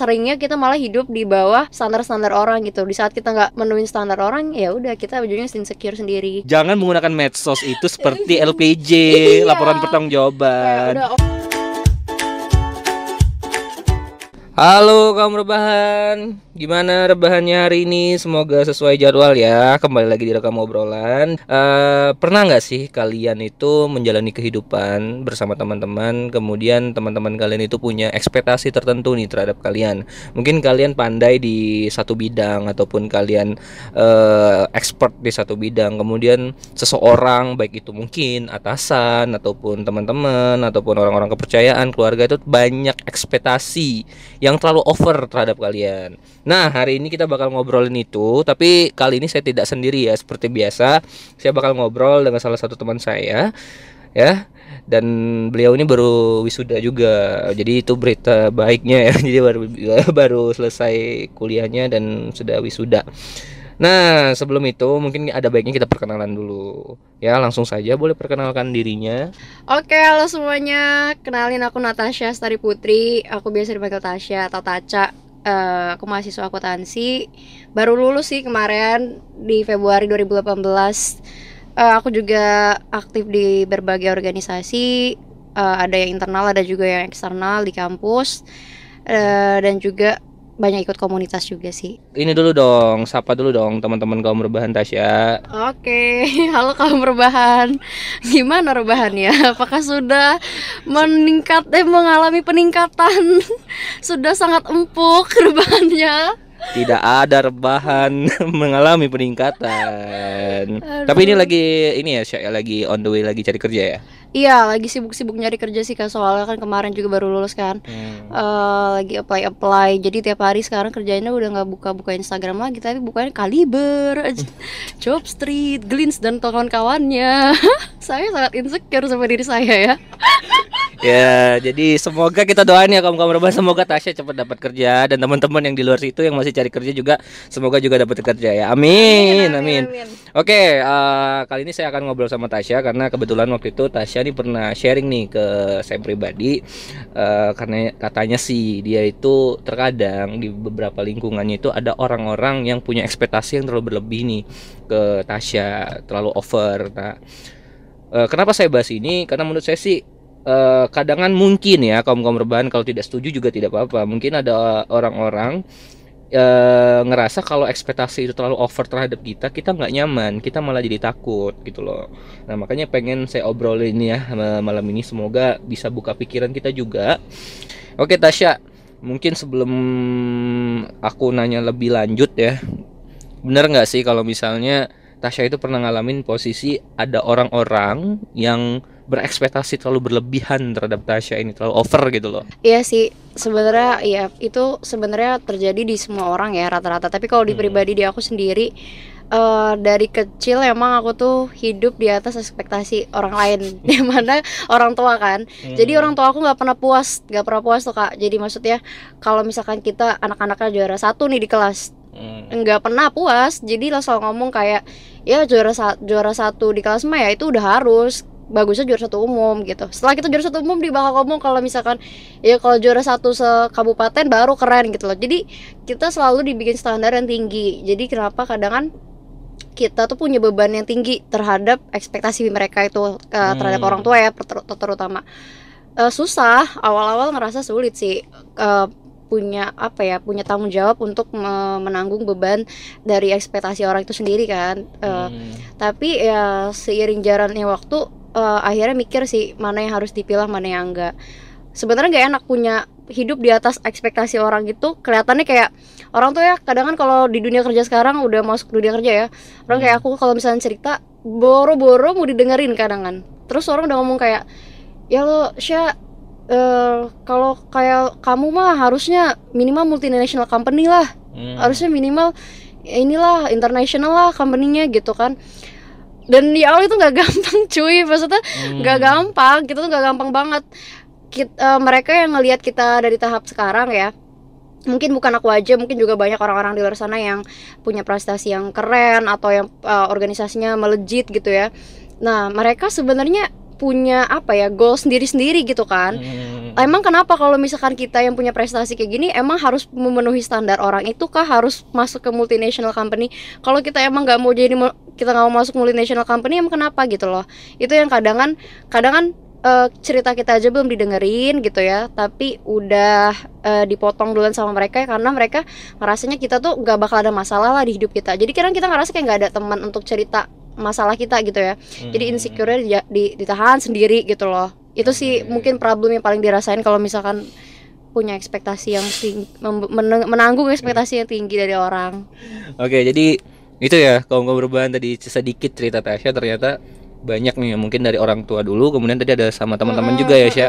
seringnya kita malah hidup di bawah standar-standar orang gitu di saat kita nggak menuin standar orang ya udah kita ujungnya insecure sendiri Jangan menggunakan medsos itu seperti LPJ, Iya. laporan pertanggungjawaban. udah Halo kaum rebahan, gimana rebahannya hari ini? Semoga sesuai jadwal ya. Kembali lagi di rekam obrolan. Eh, pernah nggak sih kalian itu menjalani kehidupan bersama teman-teman, kemudian teman-teman kalian itu punya ekspektasi tertentu nih terhadap kalian? Mungkin kalian pandai di satu bidang ataupun kalian eh, expert di satu bidang, kemudian seseorang baik itu mungkin atasan ataupun teman-teman ataupun orang-orang kepercayaan keluarga itu banyak ekspektasi yang terlalu over terhadap kalian. Nah, hari ini kita bakal ngobrolin itu, tapi kali ini saya tidak sendiri ya, seperti biasa. Saya bakal ngobrol dengan salah satu teman saya, ya. Dan beliau ini baru wisuda juga. Jadi itu berita baiknya ya. Jadi baru baru selesai kuliahnya dan sudah wisuda. Nah, sebelum itu mungkin ada baiknya kita perkenalan dulu. Ya, langsung saja boleh perkenalkan dirinya. Oke, halo semuanya. Kenalin aku Natasha Stari Putri. Aku biasa dipanggil Tasya atau Taca. Eh, aku mahasiswa akuntansi. Baru lulus sih kemarin di Februari 2018. Eh, aku juga aktif di berbagai organisasi. Eh, ada yang internal, ada juga yang eksternal di kampus. Eh, dan juga banyak ikut komunitas juga sih. Ini dulu dong, sapa dulu dong teman-teman kaum rebahan Tasya. Oke, halo kaum rebahan. Gimana rebahannya? Apakah sudah meningkat eh mengalami peningkatan? sudah sangat empuk rebahannya. Tidak ada rebahan mengalami peningkatan. Tapi ini lagi ini ya, Syak, lagi on the way lagi cari kerja ya. Iya, lagi sibuk-sibuk nyari kerja sih Kak. Soalnya kan kemarin juga baru lulus kan. Hmm. Eh, lagi apply apply. Jadi tiap hari sekarang kerjanya udah nggak buka-buka Instagram lagi, tapi bukanya Kaliber, Job Street, Glints dan kawan-kawannya. saya sangat insecure sama diri saya ya. Ya, jadi semoga kita doain ya kaum kaum rebahan semoga Tasya cepat dapat kerja dan teman-teman yang di luar situ yang masih cari kerja juga semoga juga dapat kerja ya. Amin, amin. Oke, eh, kali ini saya akan ngobrol sama Tasya karena kebetulan waktu itu Tasya nih pernah sharing nih ke saya pribadi eh, karena katanya sih dia itu terkadang di beberapa lingkungannya itu ada orang-orang yang punya ekspektasi yang terlalu berlebih nih ke Tasya, terlalu over. Nah, eh, kenapa saya bahas ini? Karena menurut saya sih eh, kadangan mungkin ya kaum kaum rebahan kalau tidak setuju juga tidak apa-apa. Mungkin ada orang-orang eh, ngerasa kalau ekspektasi itu terlalu over terhadap kita, kita nggak nyaman, kita malah jadi takut gitu loh. Nah makanya pengen saya obrolin ya ma- malam ini, semoga bisa buka pikiran kita juga. Oke Tasya, mungkin sebelum aku nanya lebih lanjut ya, bener nggak sih kalau misalnya Tasya itu pernah ngalamin posisi ada orang-orang yang berekspektasi terlalu berlebihan terhadap Tasya ini terlalu over gitu loh. Iya sih, sebenarnya ya itu sebenarnya terjadi di semua orang ya rata-rata. Tapi kalau di Hmm. pribadi di aku sendiri eh, dari kecil emang aku tuh hidup di atas ekspektasi orang lain, di mana orang tua kan. Jadi Hmm. orang tua aku nggak pernah puas, nggak pernah puas tuh kak. Jadi maksudnya kalau misalkan kita anak-anaknya juara satu nih di kelas, Hmm. nggak pernah puas. Jadi langsung ngomong kayak ya juara sa- juara satu di kelas mah ya itu udah harus bagusnya juara satu umum gitu. Setelah kita juara satu umum dia bakal ngomong kalau misalkan ya kalau juara satu sekabupaten baru keren gitu loh. Jadi kita selalu dibikin standar yang tinggi. Jadi kenapa kadang kan kita tuh punya beban yang tinggi terhadap ekspektasi mereka itu eh, terhadap Hmm. orang tua ya ter- terutama Eh, susah awal-awal ngerasa sulit sih Eh, punya apa ya punya tanggung jawab untuk me- menanggung beban dari ekspektasi orang itu sendiri kan Eh, Hmm. tapi ya seiring jalannya waktu eh, akhirnya mikir sih mana yang harus dipilah mana yang enggak. Sebenarnya nggak enak punya hidup di atas ekspektasi orang gitu kelihatannya kayak orang tuh ya kadang kan kalau di dunia kerja sekarang udah masuk dunia kerja ya orang kayak aku kalau misalnya cerita boro-boro mau didengerin kadang kan. Terus orang udah ngomong kayak ya lo Sya eh, kalau kayak kamu mah harusnya minimal multinational company lah. Hmm. harusnya minimal inilah international lah company-nya gitu kan dan di awal itu nggak gampang cuy. Maksudnya nggak Hmm. gampang. Kita tuh nggak gampang banget. Kita, mereka yang ngelihat kita dari tahap sekarang ya. Mungkin bukan aku aja mungkin juga banyak orang-orang di luar sana yang punya prestasi yang keren atau yang uh, organisasinya melejit gitu ya. Nah mereka sebenarnya punya apa ya goal sendiri-sendiri gitu kan. Hmm. emang kenapa kalau misalkan kita yang punya prestasi kayak gini emang harus memenuhi standar orang? Itu kah harus masuk ke multinational company? Kalau kita emang nggak mau jadi kita nggak mau masuk multinational company emang kenapa gitu loh? Itu yang kadangan kadangan eh, cerita kita aja belum didengerin gitu ya. Tapi udah eh, dipotong duluan sama mereka karena mereka ngerasanya kita tuh nggak bakal ada masalah lah di hidup kita. Jadi kadang kita ngerasa kayak nggak ada teman untuk cerita masalah kita gitu ya jadi Hmm. insecure di, di- ditahan sendiri gitu loh itu sih Oke. mungkin problem yang paling dirasain kalau misalkan punya ekspektasi yang tinggi menanggung ekspektasi yang tinggi dari orang Oke, jadi itu ya kaum kaum perubahan tadi sedikit cerita Tasya ternyata banyak nih mungkin dari orang tua dulu kemudian tadi ada sama teman-teman juga ya Sya.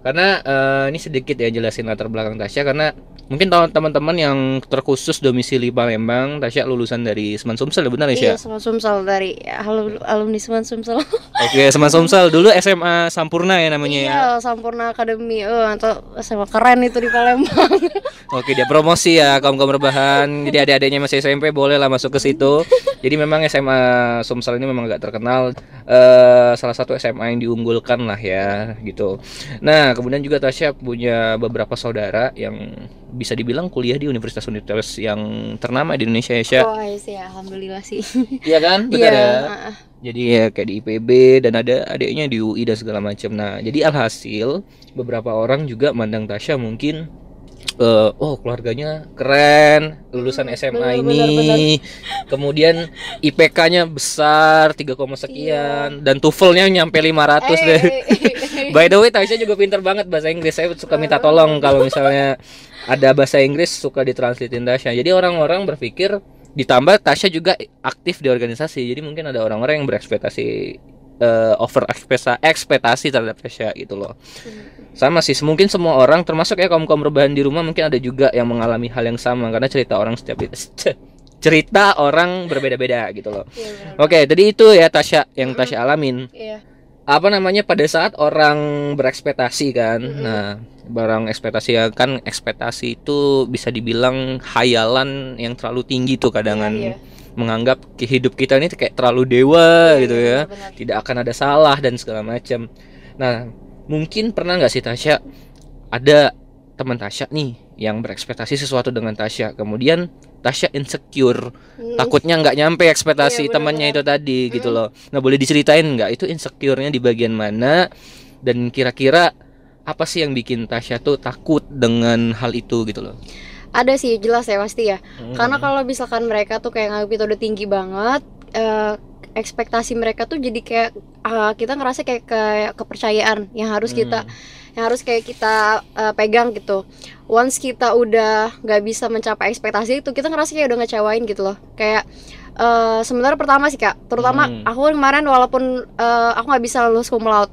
Karena eh, ini sedikit ya jelasin latar belakang Tasya karena mungkin teman-teman yang terkhusus domisili Palembang, Tasya lulusan dari Seman Sumsel ya benar ya Sya? iya sama Sumsel dari alum- alumni Seman Sumsel Oke, Seman Sumsel dulu SMA Sampurna ya namanya ya. iya Sampurna Academy eh atau sama keren itu di Palembang Oke, dia promosi ya kaum kaum rebahan. Jadi adik-adiknya masih SMP boleh lah masuk ke situ. Jadi memang SMA Sumsel ini memang agak terkenal eh salah satu SMA yang diunggulkan lah ya gitu. Nah, kemudian juga Tasya punya beberapa saudara yang bisa dibilang kuliah di universitas-universitas yang ternama di Indonesia ya, Sya. oh iya sih alhamdulillah sih Iya kan? Benar iya ya? heeh. Jadi ya kayak di IPB dan ada adiknya di UI dan segala macam. Nah, jadi alhasil beberapa orang juga mandang Tasya mungkin eh, oh keluarganya keren, lulusan SMA benar, ini. Kemudian IPK-nya besar 3, sekian dan TOEFL-nya nyampe 500 deh. Eh, By the way, Tasya juga pinter banget bahasa Inggris. Saya suka minta tolong kalau misalnya ada bahasa Inggris suka ditranslatein Tasya. Jadi orang-orang berpikir ditambah Tasya juga aktif di organisasi. Jadi mungkin ada orang-orang yang berekspektasi eh, over ekspektasi ekspektasi terhadap Tasya gitu loh. Sama sih, mungkin semua orang termasuk ya kaum kaum rebahan di rumah mungkin ada juga yang mengalami hal yang sama karena cerita orang setiap cerita orang berbeda-beda gitu loh. iya, benar. Oke, jadi itu ya Tasya yang Tasya alamin iya apa namanya pada saat orang berekspektasi kan Mm-mm. nah barang ekspektasi ya kan ekspektasi itu bisa dibilang hayalan yang terlalu tinggi tuh kadangan Iya, iya. menganggap hidup kita ini kayak terlalu dewa Iya, gitu iya, ya benar. tidak akan ada salah dan segala macam nah mungkin pernah nggak sih Tasya? Ada teman Tasya nih yang berekspektasi sesuatu dengan Tasya. Kemudian Tasya insecure. Mm, takutnya nggak nyampe ekspektasi Iya, temannya itu tadi gitu loh. Nah boleh diceritain nggak? Itu insecure-nya di bagian mana? Dan kira-kira apa sih yang bikin Tasya tuh takut dengan hal itu gitu loh? ada sih jelas ya pasti ya. Hmm. Karena kalau misalkan mereka tuh kayak nganggap itu udah tinggi banget, eh, ekspektasi mereka tuh jadi kayak ah, kita ngerasa kayak kayak kepercayaan yang harus kita Hmm. yang harus kayak kita eh, pegang gitu. Once kita udah nggak bisa mencapai ekspektasi itu, kita ngerasa kayak udah ngecewain gitu loh. Kayak eh, sebenarnya pertama sih kak, terutama Hmm. aku kemarin walaupun eh, aku nggak bisa lulus cum laude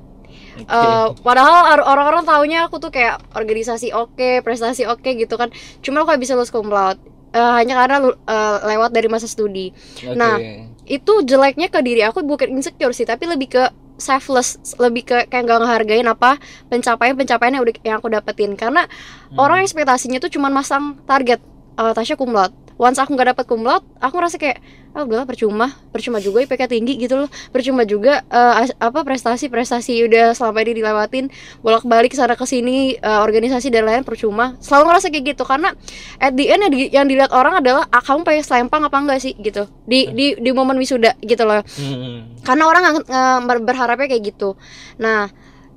Oke. Eh, padahal or- orang-orang taunya aku tuh kayak organisasi oke, prestasi oke gitu kan. Cuma aku gak bisa lulus cum laude. Eh, hanya karena eh, lewat dari masa studi. Oke. nah, Itu jeleknya ke diri aku bukan insecure sih, tapi lebih ke selfless, lebih ke kayak gak ngehargain apa pencapaian-pencapaian yang udah yang aku dapetin karena Hmm. orang ekspektasinya tuh cuma masang target eh, Tasya laude. Once aku nggak dapet cum laude, aku ngerasa kayak ah udahlah percuma, percuma juga IPK tinggi gitu loh, percuma juga as- apa prestasi-prestasi udah selama ini dilewatin bolak-balik sana ke sini eh, organisasi dan lain percuma. Selalu ngerasa kayak gitu karena at the end yang, di- yang dilihat orang adalah ah, kamu pengen selempang apa enggak sih? gitu. Di di di momen wisuda gitu loh. Hmm. karena orang ber- berharapnya kayak gitu. Nah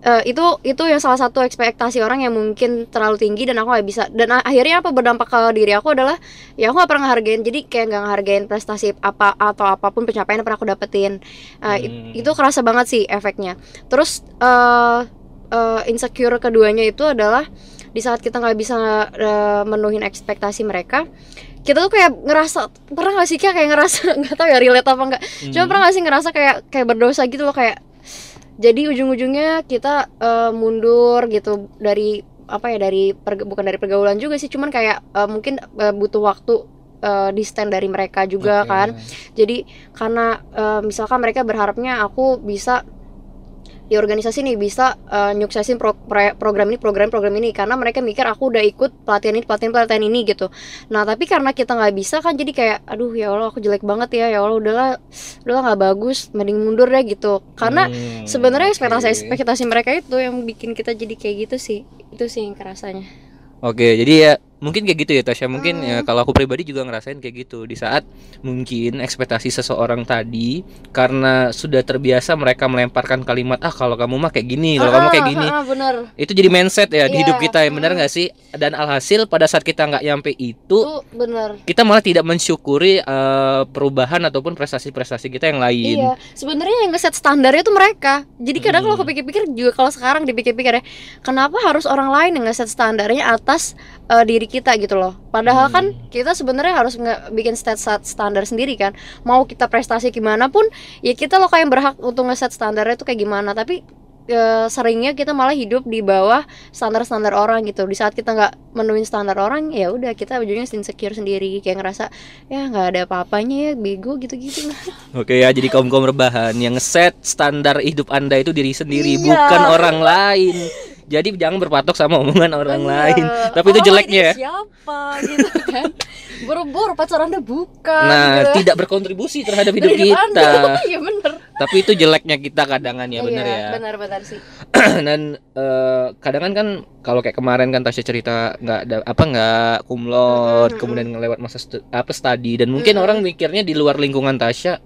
eh, itu itu yang salah satu ekspektasi orang yang mungkin terlalu tinggi dan aku nggak bisa dan akhirnya apa berdampak ke diri aku adalah ya aku nggak pernah ngehargain jadi kayak nggak ngehargain prestasi apa atau apa pun pencapaian yang pernah aku dapetin Eh, it- Hmm. itu kerasa banget sih efeknya terus eh eh, insecure keduanya itu adalah di saat kita nggak bisa eh, menuhin ekspektasi mereka kita tuh kayak ngerasa pernah gak sih kayak ngerasa nggak tahu ya relate apa enggak Cuma Hmm. pernah gak sih ngerasa kayak kayak berdosa gitu loh kayak jadi ujung-ujungnya kita eh, mundur gitu dari apa ya dari perg- bukan dari pergaulan juga sih cuman kayak eh, mungkin eh, butuh waktu stand dari mereka juga Oke. kan jadi karena eh, misalkan mereka berharapnya aku bisa di organisasi nih bisa uh, nyuksesin pro, pro, program ini program program ini. Karena mereka mikir aku udah ikut pelatihan ini pelatihan pelatihan ini gitu. Nah tapi karena kita nggak bisa kan jadi kayak aduh ya allah aku jelek banget ya ya allah udahlah udahlah nggak bagus mending mundur deh gitu. Karena Hmm, sebenarnya ekspektasi ekspektasi mereka itu yang bikin kita jadi kayak gitu sih. Itu sih yang kerasanya. Oke, jadi ya mungkin kayak gitu ya Tasya. Mungkin Hmm. ya kalau aku pribadi juga ngerasain kayak gitu di saat mungkin ekspektasi seseorang tadi karena sudah terbiasa mereka melemparkan kalimat ah kalau kamu mah kayak gini, kalau kamu kayak gini. ah, ah, bener Itu jadi mindset ya di Iya, hidup kita ya, benar hmm. nggak sih? Dan alhasil pada saat kita nggak nyampe itu, itu bener kita malah tidak mensyukuri eh, perubahan ataupun prestasi-prestasi kita yang lain. Iya, sebenarnya yang ngeset standarnya tuh mereka. Jadi kadang kalau Hmm. aku pikir-pikir juga kalau sekarang dipikir-pikir ya, kenapa harus orang lain yang ngeset standarnya atas eh, diri kita gitu loh. Padahal kan Hmm. kita sebenarnya harus nge bikin stat stat standar sendiri kan. Mau kita prestasi gimana pun, ya kita loh kayak yang berhak untuk ngeset standarnya itu kayak gimana. Tapi eh, seringnya kita malah hidup di bawah standar-standar orang gitu. Di saat kita nggak menuin standar orang, ya udah kita ujungnya insecure sendiri, kayak ngerasa ya nggak ada apa-apanya ya, bego gitu-gitu. Oke ya, jadi kaum kaum rebahan yang ngeset standar hidup anda itu diri sendiri, Iya. bukan orang lain. Jadi jangan berpatok sama omongan orang Iya. lain. Tapi itu Oh, jeleknya ya. ini siapa gitu kan boro-boro pacar anda bukan Nah, gitu. tidak berkontribusi terhadap hidup hidup kita. Iya bener Tapi itu jeleknya kita kadangan ya, benar Iya, ya. benar-benar sih Dan eh, kadangan kan kalau kayak kemarin kan Tasya cerita nggak ada apa nggak kumlot, Mm-mm, kemudian ngelewat masa stu- apa studi dan mungkin Mm-mm. orang mikirnya di luar lingkungan Tasya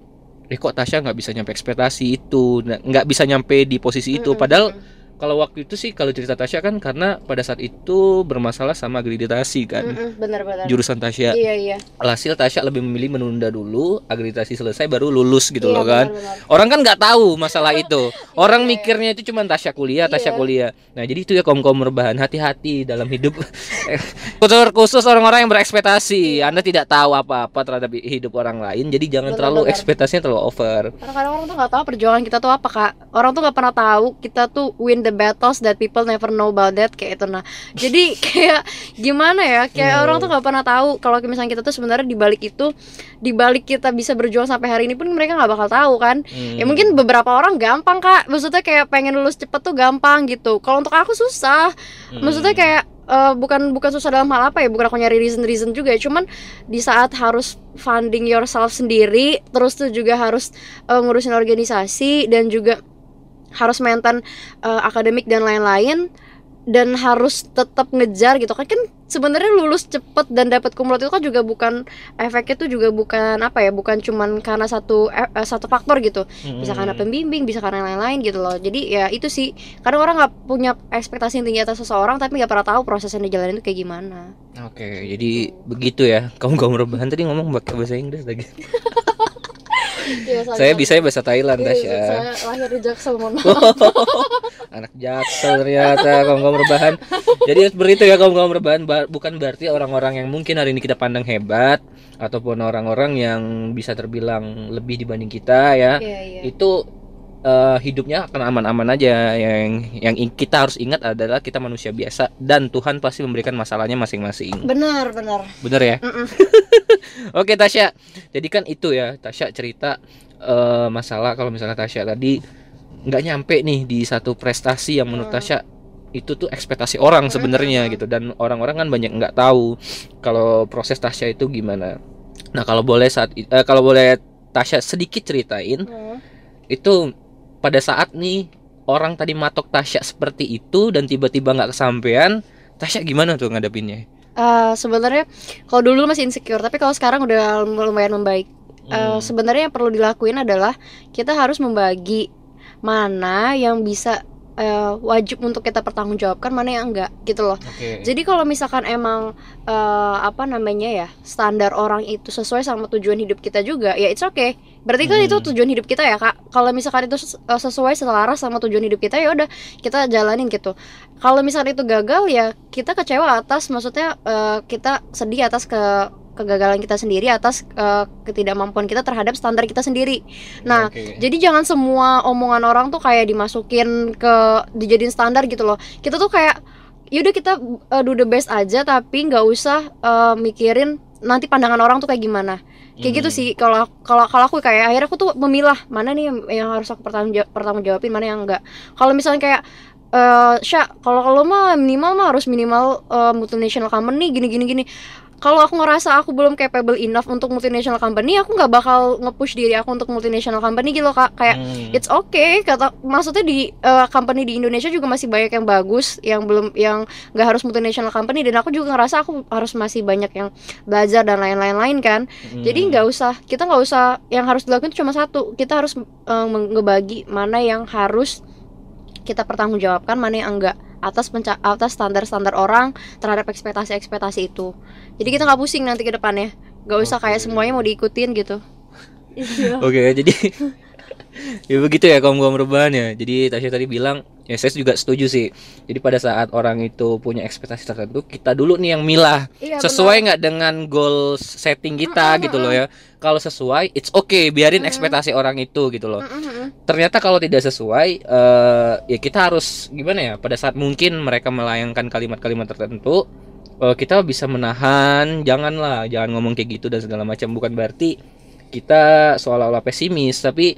Eh kok Tasya nggak bisa nyampe ekspektasi itu, nggak bisa nyampe di posisi itu. Padahal. Kalau waktu itu sih kalau cerita Tasya kan karena pada saat itu bermasalah sama akreditasi kan Mm-mm, benar-benar jurusan Tasya. iya iya Alhasil Tasya lebih memilih menunda dulu akreditasi selesai baru lulus gitu Iya, loh kan. benar-benar. Orang kan nggak tahu masalah itu. Orang Iya. mikirnya itu cuma Tasya kuliah, Tasya Iya. kuliah. Nah jadi itu ya kaum kaum rebahan hati-hati dalam hidup. khusus orang-orang yang berekspektasi. Anda tidak tahu apa-apa terhadap hidup orang lain. Jadi jangan Benar, terlalu ekspektasinya terlalu over. Karena kadang orang tuh nggak tahu perjuangan kita tuh apa kak Orang tuh nggak pernah tahu kita tuh win the battles that people never know about that kayak itu. Nah Jadi kayak gimana ya? Kayak Hmm. orang tuh nggak pernah tahu kalau misalnya kita tuh sebenarnya di balik itu di balik kita bisa berjuang sampai hari ini pun mereka nggak bakal tahu kan? Ya Hmm. mungkin beberapa orang gampang kak. Maksudnya kayak pengen lulus cepet tuh gampang gitu. Kalau untuk aku susah. Hmm. Maksudnya kayak eh, bukan bukan susah dalam hal apa ya bukan aku nyari reason reason juga ya. Cuman di saat harus funding yourself sendiri terus tuh juga harus eh, ngurusin organisasi dan juga harus maintain eh, akademik dan lain-lain dan harus tetap ngejar gitu. Kan kan sebenarnya lulus cepet dan dapat kumlot itu kan juga bukan efeknya tuh juga bukan apa ya bukan cuman karena satu eh, eh, satu faktor gitu. Bisa karena pembimbing bisa karena lain-lain gitu loh. Jadi ya itu sih kadang orang nggak punya ekspektasi yang tinggi atas seseorang tapi nggak pernah tahu proses yang dijalanin itu kayak gimana. Oke, jadi begitu ya. Kaum kaum rebahan tadi ngomong pakai bahasa Inggris lagi. Iya, Saya bisa bahasa Thailand, Tasya. saya lahir di Jaksel mohon maaf. anak jaksel ternyata kaum kaum rebahan jadi seperti itu ya kaum kaum rebahan Ba- bukan berarti orang-orang yang mungkin hari ini kita pandang hebat ataupun orang-orang yang bisa terbilang lebih dibanding kita ya Iya, iya. itu eh, hidupnya akan aman-aman aja yang yang kita harus ingat adalah kita manusia biasa dan Tuhan pasti memberikan masalahnya masing-masing benar benar bener ya Mm-mm. Oke Tasya, jadi kan itu ya Tasya cerita eh, masalah kalau misalnya Tasya tadi nggak nyampe nih di satu prestasi yang menurut Hmm. Tasya itu tuh ekspektasi orang sebenarnya Hmm. gitu dan orang-orang kan banyak nggak tahu kalau proses Tasya itu gimana. Nah kalau boleh saat eh, kalau boleh Tasya sedikit ceritain Hmm. itu pada saat nih orang tadi matok Tasya seperti itu dan tiba-tiba nggak kesampaian Tasya gimana tuh ngadepinnya? Eh, sebenarnya kalau dulu masih insecure tapi kalau sekarang udah lumayan membaik Eh, Hmm. sebenarnya yang perlu dilakuin adalah kita harus membagi mana yang bisa eh, wajib untuk kita pertanggungjawabkan mana yang enggak gitu loh Oke. Jadi kalau misalkan emang eh, apa namanya ya standar orang itu sesuai sama tujuan hidup kita juga, ya it's okay. Berarti kan Hmm. itu tujuan hidup kita ya kak. Kalau misalkan itu eh, sesuai selaras sama tujuan hidup kita ya udah kita jalanin gitu. Kalau misalkan itu gagal ya kita kecewa atas, maksudnya eh, kita sedih atas ke kegagalan kita sendiri atas eh, ketidakmampuan kita terhadap standar kita sendiri. Nah, Oke. jadi jangan semua omongan orang tuh kayak dimasukin ke dijadiin standar gitu loh. Kita tuh kayak yaudah kita uh, do the best aja tapi nggak usah uh, mikirin nanti pandangan orang tuh kayak gimana kayak gitu Hmm. sih kalau kalau kalau aku kayak akhirnya aku tuh memilah mana nih yang, yang harus aku pertanggung jawab, pertanggung jawabin mana yang enggak kalau misalnya kayak eh Sya, kalau kalau mah minimal mah harus minimal eh, multinational company gini gini gini kalau aku ngerasa aku belum capable enough untuk multinational company aku nggak bakal nge-push diri aku untuk multinational company gitu loh kak kayak Hmm. It's okay kata maksudnya di uh, company di Indonesia juga masih banyak yang bagus yang belum yang nggak harus multinational company dan aku juga ngerasa aku harus masih banyak yang belajar dan lain-lain lain kan Hmm. jadi nggak usah kita nggak usah yang harus dilakukan itu cuma satu kita harus uh, ngebagi mana yang harus kita pertanggungjawabkan mana yang enggak atas penca atas standar-standar orang terhadap ekspektasi-ekspektasi itu jadi kita nggak pusing nanti ke depannya nggak usah kayak Oke. semuanya mau diikutin gitu iya Oke, jadi ya begitu ya kaum kaum rebahan ya. Jadi Tasya tadi bilang, ya saya juga setuju sih. Jadi pada saat orang itu punya ekspektasi tertentu, kita dulu nih yang milah Iya, sesuai nggak dengan goal setting kita Mm-mm, gitu loh ya. Kalau sesuai, it's okay, biarin Mm. ekspektasi orang itu gitu loh. benar. Mm-mm. Ternyata kalau tidak sesuai, eh, ya kita harus gimana ya? Pada saat mungkin mereka melayangkan kalimat-kalimat tertentu, eh, kita bisa menahan. Janganlah, jangan ngomong kayak gitu dan segala macam. Bukan berarti kita seolah-olah pesimis, tapi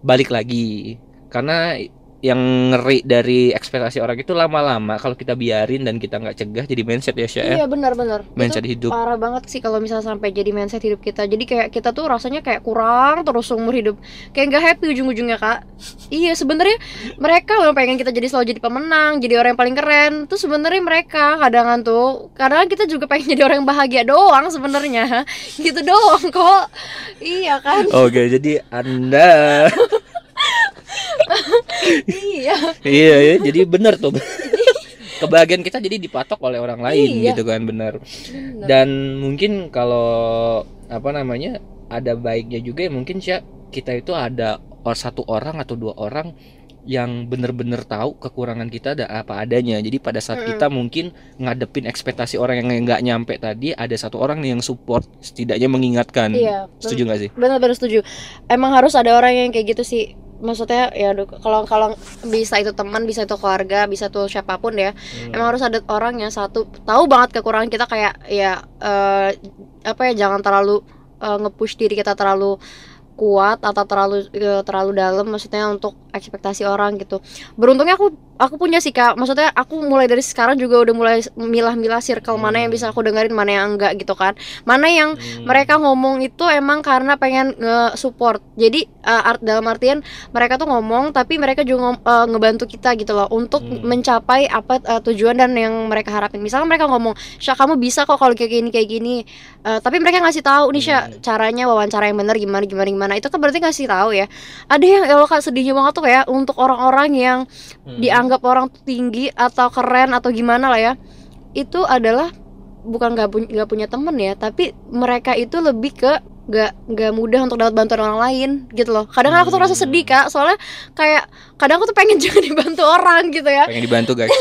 balik lagi karena yang ngeri dari ekspektasi orang itu lama-lama kalau kita biarin dan kita nggak cegah jadi mindset ya Syah ya Iya benar-benar. mindset Itu hidup parah banget sih kalau misalnya sampai jadi mindset hidup kita. Jadi kayak kita tuh rasanya kayak kurang terus umur hidup. Kayak nggak happy ujung-ujungnya kak. Iya sebenarnya mereka yang pengen kita jadi selalu jadi pemenang, jadi orang yang paling keren. Tuh sebenarnya mereka kadangan tuh, kadang kita juga pengen jadi orang yang bahagia doang sebenarnya. Gitu doang kok. Iya kan? oke jadi anda iya. iya ya jadi benar tuh kebahagiaan kita jadi dipatok oleh orang lain Iya. gitu kan benar Bener. dan mungkin kalau apa namanya ada baiknya juga ya mungkin sih kita itu ada satu orang atau dua orang yang bener-bener tahu kekurangan kita ada apa adanya jadi pada saat kita mungkin ngadepin ekspektasi orang yang nggak nyampe tadi ada satu orang nih yang support setidaknya mengingatkan Iya. setuju nggak sih benar-benar setuju emang harus ada orang yang kayak gitu sih maksudnya ya kalau kalau bisa itu teman bisa itu keluarga bisa tuh siapa pun ya Hmm. emang harus ada orang yang satu tahu banget kekurangan kita kayak ya eh, apa ya jangan terlalu eh, nge-push diri kita terlalu kuat atau terlalu eh, terlalu dalam maksudnya untuk ekspektasi orang gitu beruntungnya aku aku punya sih kak maksudnya aku mulai dari sekarang juga udah mulai milah-milah circle mana yang bisa aku dengerin mana yang enggak gitu kan mana yang Hmm. mereka ngomong itu emang karena pengen nge-support jadi uh, art dalam artian mereka tuh ngomong tapi mereka juga uh, ngebantu kita gitu loh untuk Hmm. mencapai apa uh, tujuan dan yang mereka harapin misalnya mereka ngomong Sya kamu bisa kok kalau kayak gini kayak gini Uh, tapi mereka ngasih tahu nih Sya Hmm. caranya wawancara yang benar gimana gimana gimana itu kan berarti ngasih tahu ya ada yang ya kak sedihnya banget tuh ya untuk orang-orang yang Hmm. dianggap orang tuh tinggi atau keren atau gimana lah ya. Itu adalah bukan nggak punya punya temen ya tapi mereka itu lebih ke nggak nggak mudah untuk dapat bantuan orang lain gitu loh. Kadang aku tuh rasa Hmm. sedih kak. Soalnya kayak kadang aku tuh pengen juga dibantu orang gitu ya. Pengen dibantu guys.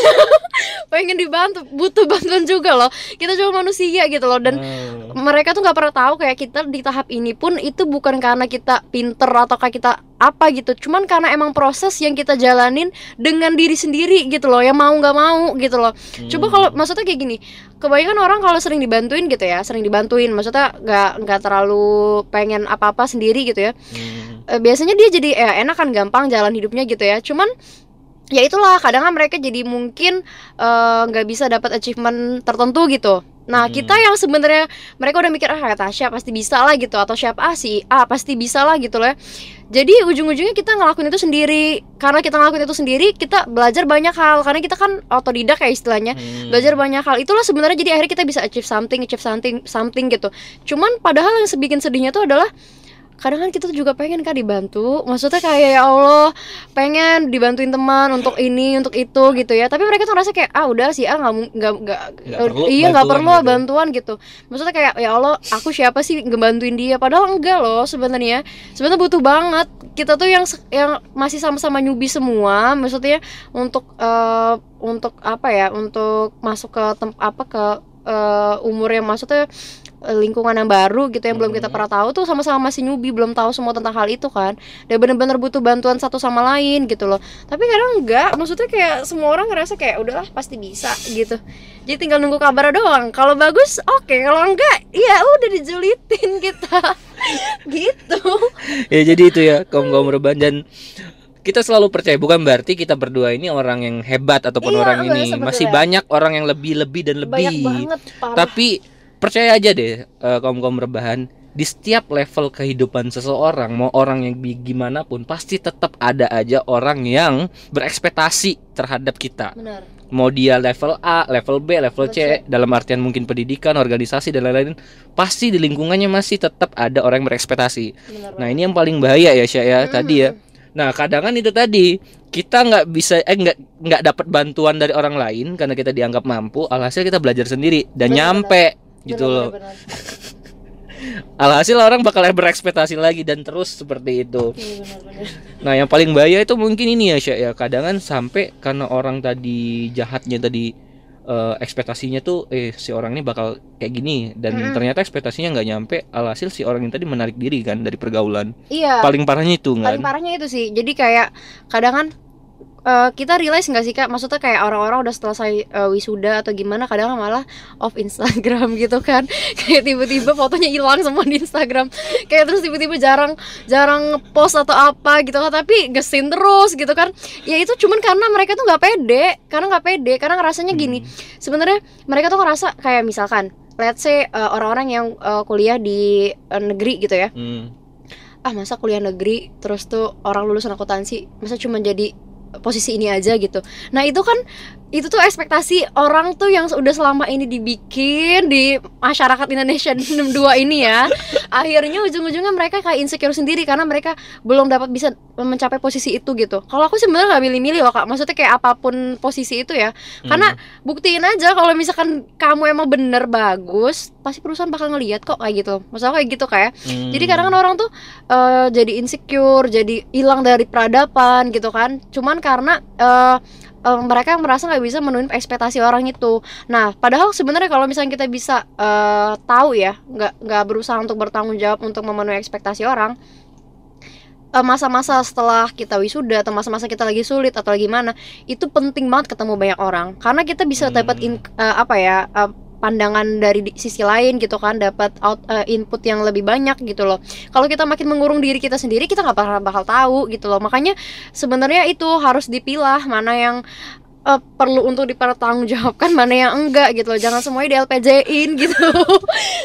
Pengen dibantu butuh bantuan juga loh. Kita cuma manusia gitu loh. Dan Hmm. mereka tuh nggak pernah tahu kayak kita di tahap ini pun itu bukan karena kita pinter atau kayak kita apa gitu. Cuman karena emang proses yang kita jalanin dengan diri sendiri gitu loh yang mau nggak mau gitu loh. Coba Hmm. kalau maksudnya kayak gini kebanyakan orang kalau sering dibantuin gitu ya sering dibantuin maksudnya nggak nggak terlalu pengen apa apa sendiri gitu ya. Hmm. Eh, biasanya dia jadi ya enak kan gampang jalan hidupnya gitu ya. Cuman ya itulah kadang kan mereka jadi mungkin eh, nggak bisa dapat achievement tertentu gitu. Nah Hmm. kita yang sebenarnya mereka udah mikir ah Tasya pasti bisa lah gitu atau siapa ah si ah pasti bisa lah gitu lah jadi ujung-ujungnya kita ngelakuin itu sendiri. Karena kita ngelakuin itu sendiri kita belajar banyak hal. Karena kita kan otodidak ya istilahnya. Hmm. belajar banyak hal. Itulah sebenarnya jadi akhirnya kita bisa achieve something achieve something something gitu. Cuman padahal yang sebikin sedihnya tuh adalah kadang kan kita tuh juga pengen kan dibantu. Maksudnya kayak ya Allah pengen dibantuin teman untuk ini untuk itu gitu ya. Tapi mereka tuh ngerasa kayak ah udah sih ah nggak nggak perlu iya nggak perlu gitu. bantuan gitu. Maksudnya kayak ya Allah aku siapa sih ngebantuin dia? Padahal enggak loh sebenarnya. Sebenarnya butuh banget. Kita tuh yang yang masih sama-sama nyubi semua. Maksudnya untuk eh, untuk apa ya untuk masuk ke tem apa ke eh, umur yang maksudnya lingkungan yang baru gitu yang belum kita Hmm. pernah tahu tuh sama-sama masih newbie belum tahu semua tentang hal itu kan. Dan bener-bener butuh bantuan satu sama lain gitu loh. Tapi kadang enggak maksudnya kayak semua orang ngerasa kayak udahlah pasti bisa gitu. Jadi tinggal nunggu kabar doang. Kalau bagus oke. Kalau enggak ya udah dijulitin kita. Gitu. Ya jadi itu ya kaum kaum rebahan. Dan kita selalu percaya bukan berarti kita berdua ini orang yang hebat ataupun Iya, orang ini. masih banyak orang yang lebih lebih dan lebih. banyak banget parah. Tapi percaya aja deh kaum kaum rebahan. Di setiap level kehidupan seseorang mau orang yang gimana pun pasti tetap ada aja orang yang berekspektasi terhadap kita. Benar. Mau dia level A, level B, level Level C, dalam artian mungkin pendidikan, organisasi dan lain-lain, pasti di lingkungannya masih tetap ada orang yang berekspektasi. benar Nah ini yang paling bahaya ya Syah ya tadi ya. Nah kadang kan itu tadi kita nggak bisa eh nggak nggak dapat bantuan dari orang lain karena kita dianggap mampu. Alhasil kita belajar sendiri dan Benar, nyampe gitu loh. Alhasil orang bakal berekspektasi lagi dan terus seperti itu. Iya, Nah yang paling bahaya itu mungkin ini ya Syah ya. Kadang kan sampai karena orang tadi jahatnya tadi eh, ekspektasinya tuh eh si orang ini bakal kayak gini dan Mm-mm. ternyata ekspektasinya nggak nyampe. Alhasil si orang yang tadi menarik diri kan dari pergaulan. iya Paling parahnya itu kan. paling parahnya itu sih jadi kayak kadang kan eh, kita realize nggak sih kak? Maksudnya kayak orang-orang udah selesai eh, wisuda atau gimana kadang malah off Instagram gitu kan. Kayak tiba-tiba fotonya hilang semua di Instagram. Kayak terus tiba-tiba jarang jarang post atau apa gitu kan tapi gesin terus gitu kan. Ya itu cuman karena mereka tuh nggak pede karena nggak pede karena ngerasanya gini. Sebenarnya mereka tuh ngerasa kayak misalkan let's say eh, orang-orang yang eh, kuliah di eh, negeri gitu ya. Hmm. ah masa kuliah negeri terus tuh orang lulusan akuntansi masa cuma jadi posisi ini aja gitu. Nah itu kan itu tuh ekspektasi orang tuh yang udah selama ini dibikin di masyarakat Indonesia 62 ini ya. Akhirnya ujung-ujungnya mereka kayak insecure sendiri karena mereka belum dapat bisa mencapai posisi itu gitu. Kalau aku sebenarnya nggak milih-milih loh kak. Maksudnya kayak apa pun posisi itu ya. Karena buktiin aja kalau misalkan kamu emang bener bagus pasti perusahaan bakal ngeliat kok kayak gitu. Maksudnya kayak gitu kayak Hmm. jadi kadang kan orang tuh eh, jadi insecure, jadi hilang dari peradaban gitu kan. Cuman karena eh, eh, mereka merasa nggak bisa memenuhi ekspektasi orang itu. Nah, padahal sebenarnya kalau misalnya kita bisa eh, tahu ya, nggak nggak berusaha untuk bertanggung jawab untuk memenuhi ekspektasi orang. eh, Masa-masa setelah kita wisuda atau masa-masa kita lagi sulit atau lagi mana itu penting banget ketemu banyak orang karena kita bisa dapat in- eh, apa ya eh, pandangan dari sisi lain gitu kan dapat out eh, input yang lebih banyak gitu loh. Kalau kita makin mengurung diri kita sendiri kita nggak bakal bakal tahu gitu loh. Makanya sebenarnya itu harus dipilah mana yang eh, perlu untuk dipertanggungjawabkan mana yang enggak gitu loh. Jangan semuanya di LPJ-in gitu.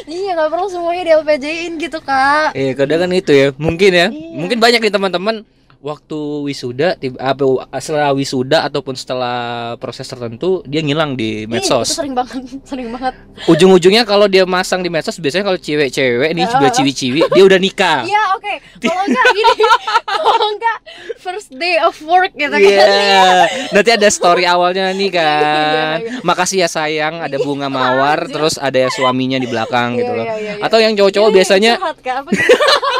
Iya nggak perlu semuanya di LPJ-in gitu kak. Eh kadang kan itu ya. Mungkin ya. Iya. mungkin banyak nih teman-teman waktu wisuda tiba apa setelah wisuda ataupun setelah proses tertentu dia ngilang di Ih, itu medsos sering banget sering banget ujung-ujungnya kalau dia masang di medsos biasanya kalau cewek-cewek nih sudah ciwi-ciwi dia udah nikah Iya oke kalau enggak gini kalau enggak first day of work gitu Iya, kan nanti ada story awalnya nih kan. Iya, iya. Makasih ya sayang, ada bunga mawar, terus ada ya suaminya di belakang gitu Iya, loh. iya, iya, iya. Atau yang cowok-cowok Ini biasanya, gitu?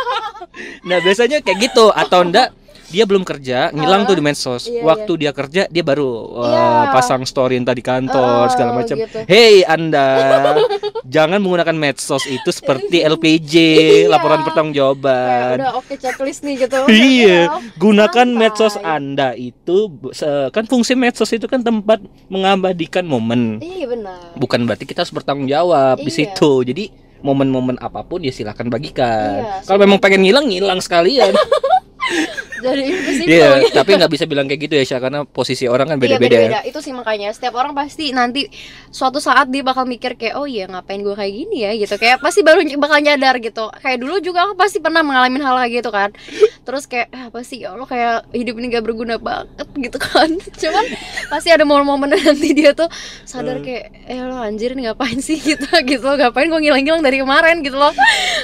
nah biasanya kayak gitu. Atau enggak, dia belum kerja, ngilang Ah, tuh di medsos. iya, Waktu dia kerja, dia baru uh, Iya. pasang story entah di kantor Ah, segala macam. gitu. Hey anda, jangan menggunakan medsos itu seperti LPJ, Iya. laporan Kayak pertanggungjawaban. udah oke checklist nih gitu Iya, Ya, gunakan medsos Anda itu kan fungsi medsos itu kan tempat mengabadikan momen. iya benar Bukan berarti kita harus bertanggung jawab di Iya. situ. Jadi momen-momen apa pun ya silahkan bagikan. Iya, Kalau memang pengen ngilang, ngilang sekalian. Jadi invisible Iya, gitu. tapi nggak bisa bilang kayak gitu ya, Syah, karena posisi orang kan Iya, beda-beda. ya. beda-beda. Itu sih makanya setiap orang pasti nanti suatu saat dia bakal mikir kayak oh iya ngapain gue kayak gini ya gitu. Kayak pasti baru bakal nyadar gitu. Kayak dulu juga aku pasti pernah mengalami hal kayak gitu kan. Terus kayak ah, apa sih ya Allah kayak hidup ini gak berguna banget gitu kan. Cuman pasti ada momen-momen nanti dia tuh sadar Hmm. kayak eh lo anjir ini ngapain sih gitu gitu. Ngapain gue ngilang-ngilang dari kemarin gitu loh.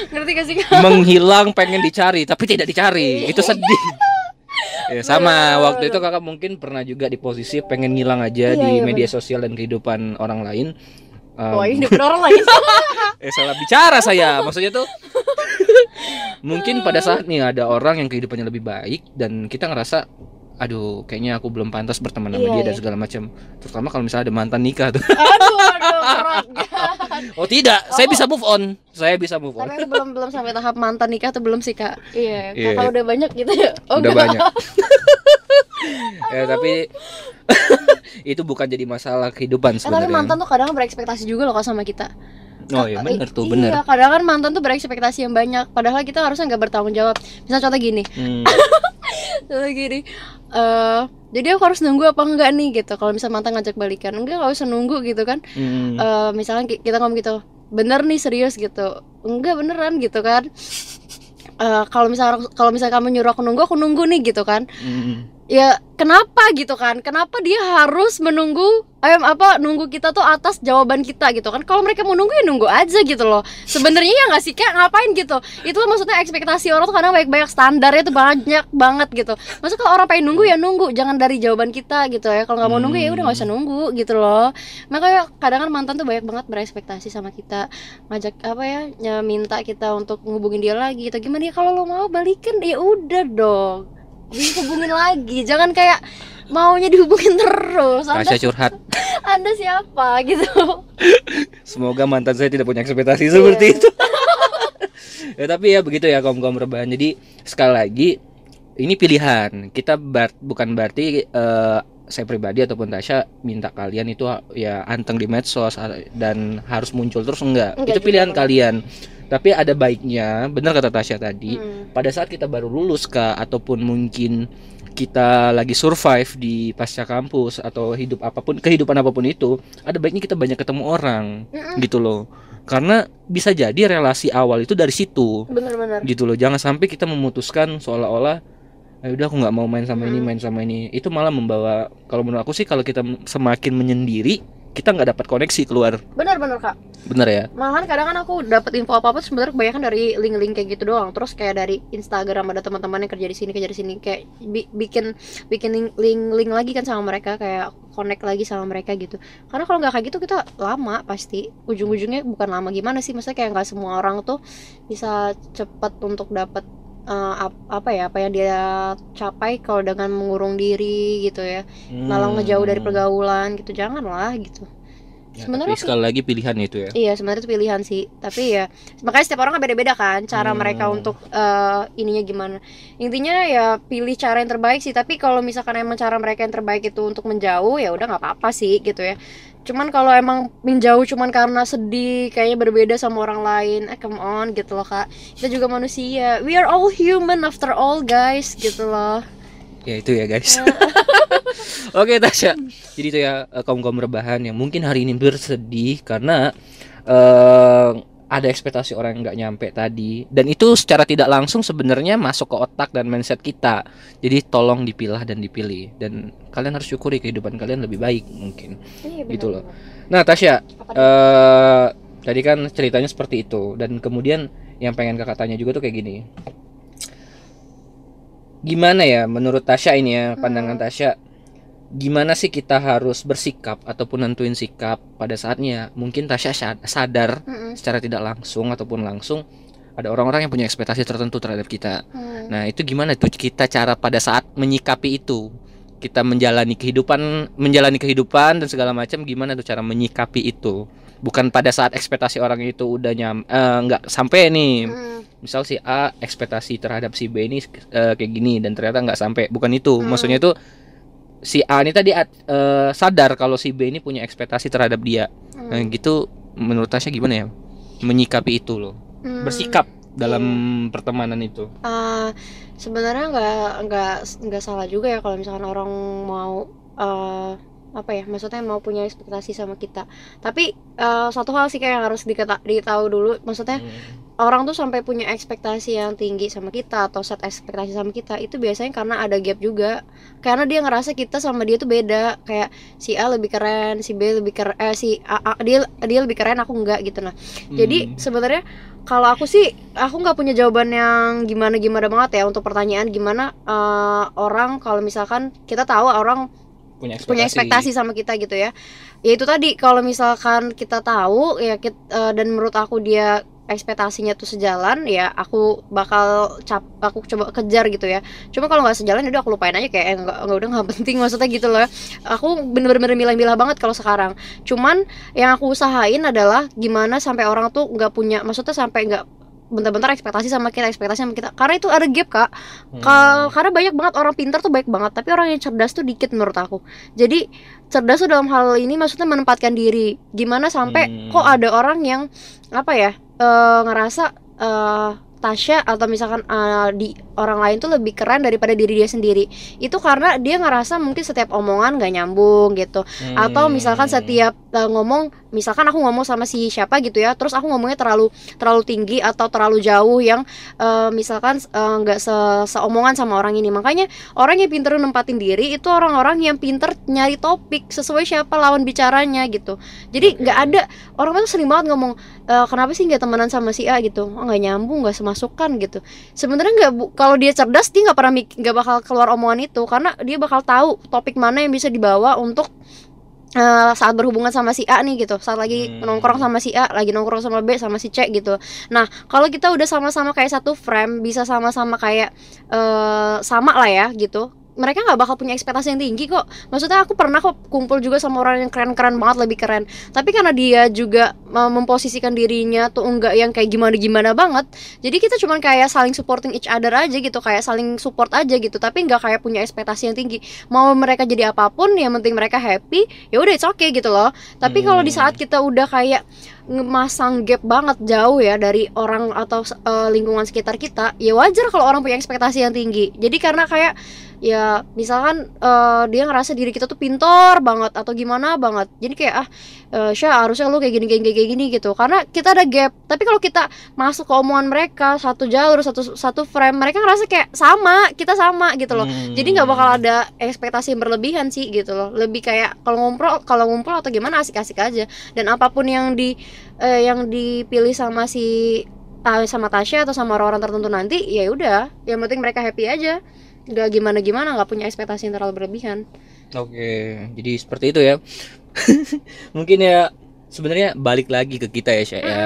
Ngerti gak sih? Menghilang pengen dicari, tapi tidak dicari. Itu sedih. Ya, sama Bener, waktu itu kakak mungkin pernah juga di posisi pengen ngilang aja Iya, di iya, media sosial dan kehidupan orang lain. Um, ini bener orang lain. Eh salah bicara saya. Maksudnya tuh mungkin pada saat nih ada orang yang kehidupannya lebih baik dan kita ngerasa aduh kayaknya aku belum pantas berteman sama Iya, dia dan iya. segala macam. Terutama kalau misalnya ada mantan nikah tuh. aduh aduh. Oh tidak, saya bisa move on. Saya bisa move on. Tapi belum belum sampai tahap mantan nikah atau belum sih kak? Iya. Iya. Kalau udah banyak gitu ya? Oh, Udah enggak. banyak. ya tapi itu bukan jadi masalah kehidupan Eh, tapi sebenarnya. mantan tuh kadang berekspektasi juga loh kak sama kita. Oh iya benar tuh, Iya, benar. kadang kan mantan tuh berekspektasi yang banyak. Padahal kita harusnya nggak bertanggung jawab. Misal contoh gini, Hmm. contoh gini. eh jadi aku harus nunggu apa enggak nih gitu. Kalau misal mantan ngajak balikan, enggak nggak usah nunggu gitu kan. Hmm. Eh misalkan ki- kita ngomong gitu, bener nih serius gitu. Enggak beneran gitu kan. Eh kalau misal kalau misal kamu nyuruh aku nunggu, aku nunggu nih gitu kan. Hmm. Ya kenapa gitu kan? Kenapa dia harus menunggu ayam apa nunggu kita tuh atas jawaban kita gitu kan? Kalau mereka mau nunggu ya nunggu aja gitu loh. Sebenarnya ya nggak sih kayak ngapain gitu? Itu kan maksudnya ekspektasi orang tuh kadang banyak-banyak standarnya tuh banyak banget gitu. Maksud kalau orang pengen nunggu ya nunggu. Jangan dari jawaban kita gitu ya. Kalau nggak mau nunggu ya udah nggak usah nunggu gitu loh. Makanya kadang kan mantan tuh banyak banget berekspektasi sama kita. Ngajak apa ya ya minta kita untuk ngubungin dia lagi atau gimana ya? Kalau lo mau balikan ya udah dong dihubungin lagi jangan kayak maunya dihubungin terus anda, Tasya curhat. anda siapa gitu Semoga mantan saya tidak punya ekspektasi seperti itu. ya tapi ya begitu ya kaum kaum rebahan. Jadi sekali lagi ini pilihan. Kita bar- bukan berarti eh, saya pribadi ataupun Tasya minta kalian itu ya anteng di medsos dan harus muncul terus enggak. Enggak itu pilihan kalian. Tapi ada baiknya, benar kata Tasya tadi, Hmm. pada saat kita baru lulus kak ataupun mungkin kita lagi survive di pasca kampus atau hidup apa pun kehidupan apa pun itu ada baiknya kita banyak ketemu orang Mm-mm. gitu loh karena bisa jadi relasi awal itu dari situ bener-bener gitu loh jangan sampai kita memutuskan seolah-olah "Ah, udah aku nggak mau main sama ini Mm. main sama ini itu malah membawa kalau menurut aku sih kalau kita semakin menyendiri kita nggak dapat koneksi keluar. Bener-bener kak. Bener ya? Malahan kadang kan aku dapat info apa apa sebenarnya kebanyakan dari link-link kayak gitu doang. Terus kayak dari Instagram ada teman-teman yang kerja di sini kerja di sini. Kayak bi- bikin bikin link, link link lagi kan sama mereka kayak connect lagi sama mereka gitu. Karena kalau nggak kayak gitu kita lama pasti. Ujung-ujungnya bukan lama gimana sih maksudnya kayak nggak semua orang tuh bisa cepat untuk dapat ap- apa ya apa yang dia capai kalau dengan mengurung diri gitu ya. Malah ngejauh dari Hmm. pergaulan gitu. Janganlah gitu Ya, sebenarnya tapi sekali lagi pilihan itu ya. Iya sebenarnya itu pilihan sih. Tapi ya Makanya setiap orang kan beda-beda kan Cara Hmm. mereka untuk eh, Ininya gimana. Intinya ya Pilih cara yang terbaik sih. Tapi kalau misalkan emang cara mereka yang terbaik itu Untuk menjauh ya udah nggak apa-apa sih gitu ya. Cuman kalau emang menjauh cuman karena sedih Kayaknya berbeda sama orang lain Eh come on gitu loh kak. Kita juga manusia. We are all human after all guys Gitu loh ya itu ya guys. Oke Tasya jadi itu ya kaum kaum rebahan yang mungkin hari ini bersedih karena eh ada ekspektasi orang yang nggak nyampe tadi. Dan itu secara tidak langsung sebenarnya masuk ke otak dan mindset kita. Jadi tolong dipilah dan dipilih. Dan kalian harus syukuri kehidupan kalian lebih baik mungkin. Iya, Gitu loh. nah Tasya Apa eh tadi kan ceritanya seperti itu. Dan kemudian yang pengen kakak tanya juga tuh kayak gini gimana ya menurut Tasya ini ya pandangan Hmm. Tasya gimana sih kita harus bersikap ataupun nentuin sikap pada saatnya mungkin Tasya sad- sadar Mm-mm. secara tidak langsung ataupun langsung ada orang-orang yang punya ekspektasi tertentu terhadap kita Hmm. nah itu gimana tuh kita cara pada saat menyikapi itu kita menjalani kehidupan menjalani kehidupan dan segala macam gimana tuh cara menyikapi itu bukan pada saat ekspektasi orang itu udah nyam eh, nggak sampai nih Mm. Misal si A ekspektasi terhadap si B ini eh, kayak gini dan ternyata nggak sampai. Bukan itu. Hmm. maksudnya itu si A ini tadi eh, sadar kalau si B ini punya ekspektasi terhadap dia. Mm. nah gitu menurut Tasya gimana ya? Menyikapi itu loh. Mm. bersikap dalam pertemanan itu. Ah, sebenarnya nggak nggak nggak salah juga ya kalau misalkan orang mau eh, apa ya maksudnya mau punya ekspektasi sama kita. Tapi eh, satu hal sih kayak yang harus diketa- ditahu dulu maksudnya orang tuh sampai punya ekspektasi yang tinggi sama kita atau set ekspektasi sama kita itu biasanya karena ada gap juga. Karena dia ngerasa kita sama dia tuh beda. Kayak si A lebih keren si B lebih keren eh si A, A- dia dia lebih keren aku enggak gitu. Nah jadi Hmm. sebenarnya kalau aku sih aku nggak punya jawaban yang gimana gimana banget ya untuk pertanyaan gimana eh, orang kalau misalkan kita tahu orang punya ekspektasi, punya ekspektasi sama kita gitu ya. Ya itu tadi kalau misalkan kita tahu ya kit- eh, dan menurut aku dia ekspektasinya tuh sejalan ya aku bakal cap aku coba kejar gitu ya. Cuma kalau nggak sejalan ya udah aku lupain aja kayak eh, nggak nggak udah nggak penting maksudnya gitu loh. Aku bener-bener milah-milah banget kalau sekarang. Cuman yang aku usahain adalah gimana sampai orang tuh nggak punya maksudnya sampai nggak bentar-bentar ekspektasi sama kita ekspektasi sama kita. Karena itu ada gap kak. Ka- karena banyak banget orang pintar tuh baik banget tapi orang yang cerdas tuh dikit menurut aku. Jadi cerdas tuh dalam hal ini maksudnya menempatkan diri. Gimana sampai Hmm. kok ada orang yang apa ya eh, ngerasa eh, Tasya atau misalkan eh, di orang lain tuh lebih keren daripada diri dia sendiri. Itu karena dia ngerasa mungkin setiap omongan gak nyambung gitu. Atau misalkan Hmm. setiap uh, ngomong misalkan aku ngomong sama si siapa gitu ya terus aku ngomongnya terlalu terlalu tinggi atau terlalu jauh yang uh, misalkan uh, nggak se seomongan sama orang ini. Makanya orang yang pinter nempatin diri itu orang-orang yang pinter nyari topik sesuai siapa lawan bicaranya gitu. Jadi nggak ada orang tuh sering banget ngomong "E, kenapa sih nggak temenan sama si A? gitu. Oh, nggak nyambung nggak semasukan gitu. Sebenarnya nggak bu- kalau dia cerdas dia nggak pernah mik- nggak bakal keluar omongan itu karena dia bakal tahu topik mana yang bisa dibawa untuk eh, saat berhubungan sama si A nih gitu. Saat lagi Hmm. nongkrong sama si A lagi nongkrong sama B sama si C gitu. Nah kalau kita udah sama-sama kayak satu frame bisa sama-sama kayak eh, sama lah ya gitu mereka nggak bakal punya ekspektasi yang tinggi kok. Maksudnya aku pernah kok kumpul juga sama orang yang keren-keren banget lebih keren. Tapi karena dia juga eh, memposisikan dirinya tuh enggak yang kayak gimana-gimana banget jadi kita cuman kayak saling supporting each other aja gitu kayak saling support aja gitu tapi nggak kayak punya ekspektasi yang tinggi. Mau mereka jadi apa pun yang penting mereka happy ya udah it's okay gitu loh. Tapi kalau di Hmm. saat kita udah kayak ngemasang gap banget jauh ya dari orang atau eh, lingkungan sekitar kita ya wajar kalau orang punya ekspektasi yang tinggi. Jadi karena kayak ya misalkan eh, dia ngerasa diri kita tuh pintor banget atau gimana banget. Jadi kayak ah eh, Syah harusnya lu kayak gini kayak gini kayak gini gitu. Karena kita ada gap. Tapi kalau kita masuk ke omongan mereka satu jalur satu satu frame mereka ngerasa kayak sama kita sama gitu loh. Hmm. jadi nggak bakal ada ekspektasi yang berlebihan sih gitu loh. Lebih kayak kalau ngumpul kalau ngumpul atau gimana asik-asik aja. Dan apa pun yang di eh, yang dipilih sama si Ta- sama Tasya atau sama orang-orang tertentu nanti ya udah. Yang penting mereka happy aja nggak gimana gimana nggak punya ekspektasi yang terlalu berlebihan Oke, jadi seperti itu ya. Mungkin ya sebenarnya balik lagi ke kita ya, Syah, ya.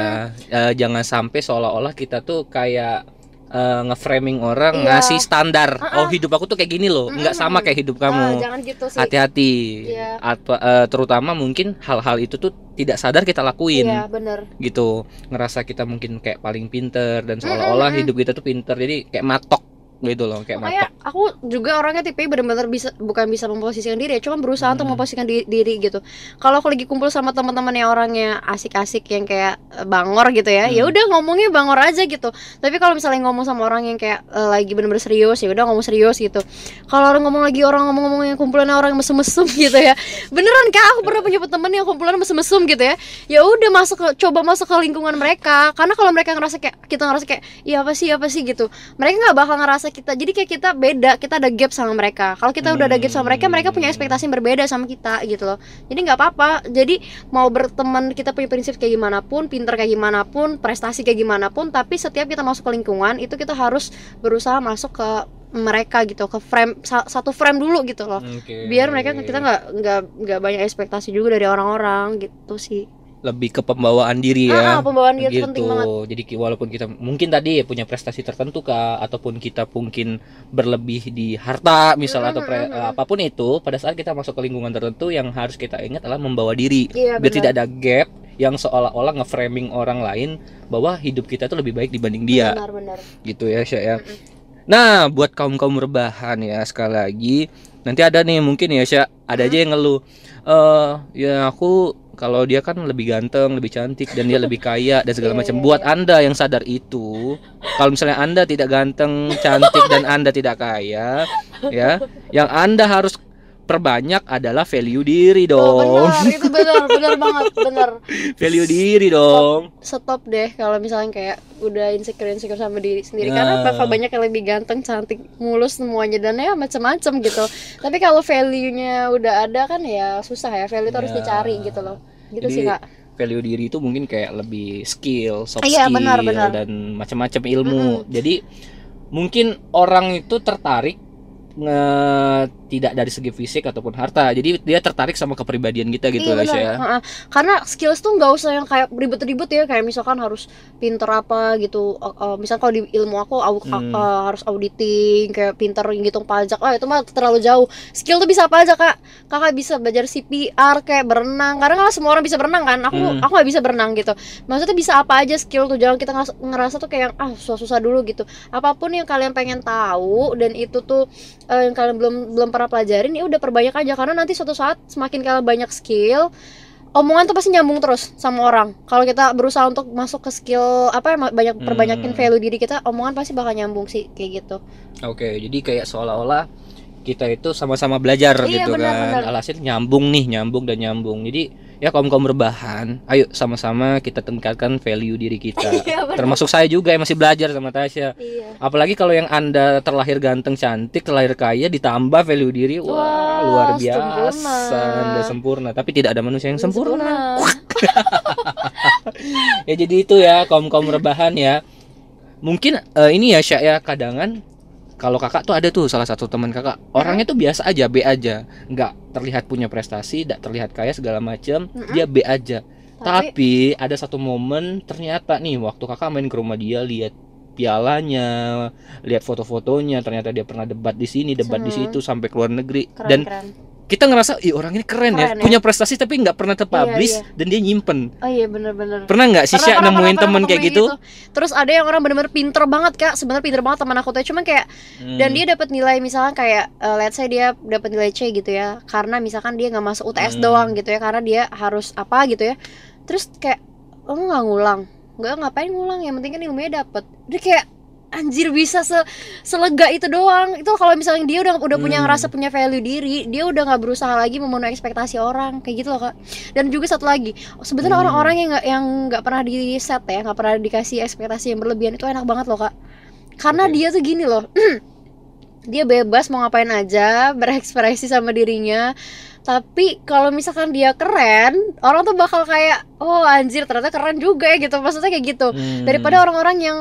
Eh, jangan sampai seolah-olah kita tuh kayak eh, nge-framing orang Iya. ngasih standar. Uh-uh. Oh, hidup aku tuh kayak gini loh, nggak sama kayak hidup Ah, kamu. jangan gitu sih Hati-hati. Iya. Atau eh, terutama mungkin hal-hal itu tuh tidak sadar kita lakuin. iya bener gitu ngerasa kita mungkin kayak paling pinter dan seolah-olah Mm-mm. hidup kita tuh pinter jadi kayak matok gitu loh kayak Makanya matok aku juga orangnya tipe bener-bener bisa bukan bisa memposisikan diri ya, cuma berusaha untuk Hmm. memposisikan diri, diri gitu. Kalau aku lagi kumpul sama teman-teman yang orangnya asik-asik yang kayak eh, bangor gitu ya, ya Hmm. udah ngomongnya bangor aja gitu. Tapi kalau misalnya ngomong sama orang yang kayak eh, lagi bener-bener serius ya udah ngomong serius gitu. Kalau orang ngomong lagi orang ngomong-ngomong yang kumpulannya orang yang mesum-mesum gitu ya. Beneran kak aku pernah punya temen yang kumpulan mesum-mesum gitu ya. Ya udah masuk ke coba masuk ke lingkungan mereka. Karena kalau mereka ngerasa kayak kita ngerasa kayak iya apa sih apa sih gitu mereka nggak bakal ngerasa kita jadi kayak kita beda kita ada gap sama mereka. Kalau kita udah ada gap sama mereka mereka punya ekspektasi yang berbeda sama kita gitu loh. Jadi nggak apa-apa. Jadi mau berteman kita punya prinsip kayak gimana pun pinter kayak gimana pun prestasi kayak gimana pun tapi setiap kita masuk ke lingkungan itu kita harus berusaha masuk ke mereka gitu ke frame sa- satu frame dulu gitu loh. Oke. biar mereka kita nggak nggak nggak banyak ekspektasi juga dari orang-orang gitu sih lebih ke pembawaan diri ah, ah, ya pembawaan tuh gitu penting banget jadi walaupun kita mungkin tadi ya punya prestasi tertentu kah ataupun kita mungkin berlebih di harta misal atau pre- Mhm, mhm. apa pun itu pada saat kita masuk ke lingkungan tertentu yang harus kita ingat adalah membawa diri iya biar benar tidak ada gap yang seolah-olah nge-framing orang lain bahwa hidup kita itu lebih baik dibanding dia benar-benar gitu ya Syah ya. Mm-mm. Nah, buat kaum-kaum rebahan ya sekali lagi nanti ada nih mungkin ya Syah, ada aja yang ngeluh. Eh ya aku kalau dia kan lebih ganteng, lebih cantik dan dia lebih kaya dan segala Iya, macam. iya, Buat Anda yang sadar itu, kalau misalnya Anda tidak ganteng, cantik dan Anda tidak kaya, ya, yang Anda harus perbanyak adalah value diri Oh, dong. benar, itu benar, benar banget, benar. value diri dong. Stop deh kalau misalnya kayak udah insecure insecure sama diri sendiri Nah. karena bakal banyak yang lebih ganteng, cantik, mulus semuanya dan ya macam-macam gitu. Tapi kalau value-nya udah ada kan ya susah ya, value itu harus Ya. dicari gitu loh. Gitu Jadi, sih, Kak. value diri itu mungkin kayak lebih skill, soft Iya, skill benar, benar. dan macam-macam ilmu. Jadi mungkin orang itu tertarik nge- tidak dari segi fisik ataupun harta. Jadi dia tertarik sama kepribadian kita gitu iya guys ya. Karena skills tuh nggak usah yang kayak ribet-ribet ya kayak misalkan harus pinter apa gitu. Eh, eh, misal kalau di ilmu aku Hmm. eh, harus auditing kayak pinter ngitung pajak. Lah itu mah terlalu jauh. Skill tuh bisa apa aja kak? Kakak bisa belajar CPR kayak berenang. Karena kan semua orang bisa berenang kan? Aku Hmm. aku nggak bisa berenang gitu. Maksudnya bisa apa aja skill tuh? Jangan kita ngeras- ngerasa tuh kayak ah susah-susah dulu gitu. Apa pun yang kalian pengen tahu dan itu tuh eh, yang kalian belum belum pernah pelajarin ya udah perbanyak aja karena nanti suatu saat semakin kalian banyak skill omongan tuh pasti nyambung terus sama orang kalau kita berusaha untuk masuk ke skill apa ya banyak perbanyakin Hmm. value diri kita omongan pasti bakal nyambung sih kayak gitu Oke, jadi kayak seolah-olah kita itu sama-sama belajar Iya, gitu benar, kan. benar. Alhasil nyambung nih, nyambung dan nyambung. Jadi ya kaum kaum berbahan, ayo sama-sama kita tingkatkan value diri kita. Iya. Termasuk saya juga yang masih belajar sama Tasya. iya Apalagi kalau yang anda terlahir ganteng, cantik, terlahir kaya, ditambah value diri, wah, Wah, luar sempurna. biasa, anda sempurna. Tapi tidak ada manusia yang sempurna. ya jadi itu ya kaum kaum rebahan ya mungkin eh, ini ya Syak ya kadangan kalau kakak tuh ada tuh salah satu teman kakak. Orangnya tuh biasa aja B aja. Nggak terlihat punya prestasi nggak terlihat kaya segala macam Mm-mm. dia B aja. Tapi tapi ada satu momen ternyata nih waktu kakak main ke rumah dia lihat pialanya lihat foto-fotonya ternyata dia pernah debat di sini debat di Hmm. situ sampai ke luar negeri. Keren dan keren kita ngerasa ih orang ini keren, ya Keren ya. punya prestasi tapi nggak pernah terpublish Iya, dan dia nyimpen. Oh iya bener-bener. Pernah nggak sih pernah, nemuin temen kayak ketemu gitu? terus ada yang orang bener-bener pinter banget kak. Sebenarnya pinter banget teman aku tuh cuman kayak dan Hmm. dia dapat nilai misalkan kayak eh, let's say dia dapat nilai C gitu ya karena misalkan dia nggak masuk UTS Hmm. doang gitu ya karena dia harus apa gitu ya. Terus kayak oh nggak ngulang? Nggak ngapain ngulang? Yang penting kan ilmunya dapet. Dia kayak anjir bisa se selega itu doang itu kalau misalnya dia udah udah punya Hmm. ngerasa punya value diri dia udah nggak berusaha lagi memenuhi ekspektasi orang kayak gitu loh kak dan juga satu lagi sebenarnya Hmm. orang-orang yang nggak yang nggak pernah di set ya nggak pernah dikasih ekspektasi yang berlebihan itu enak banget loh kak karena Oke. dia tuh gini loh dia bebas mau ngapain aja berekspresi sama dirinya tapi kalau misalkan dia keren orang tuh bakal kayak oh anjir ternyata keren juga ya gitu maksudnya kayak gitu Hmm. daripada orang-orang yang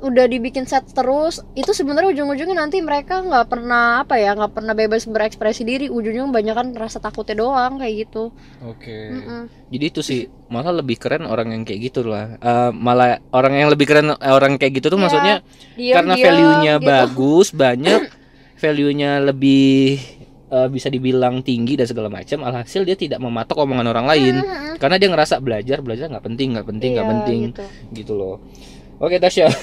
udah dibikin set terus itu sebenarnya ujung-ujungnya nanti mereka nggak pernah apa ya nggak pernah bebas berekspresi diri ujungnya banyak kan rasa takutnya doang kayak gitu Oke. Mm-mm. Jadi itu sih malah lebih keren orang yang kayak gitu lah. Eh, malah orang yang lebih keren eh, orang kayak gitu tuh Iya, maksudnya Diam, karena value-nya gitu. bagus, banyak value-nya lebih eh, bisa dibilang tinggi dan segala macam. Alhasil dia tidak mematok omongan orang lain. Karena dia ngerasa belajar, belajar nggak penting, nggak penting, nggak Iya, penting, gitu. gitu loh. Oke Tasya.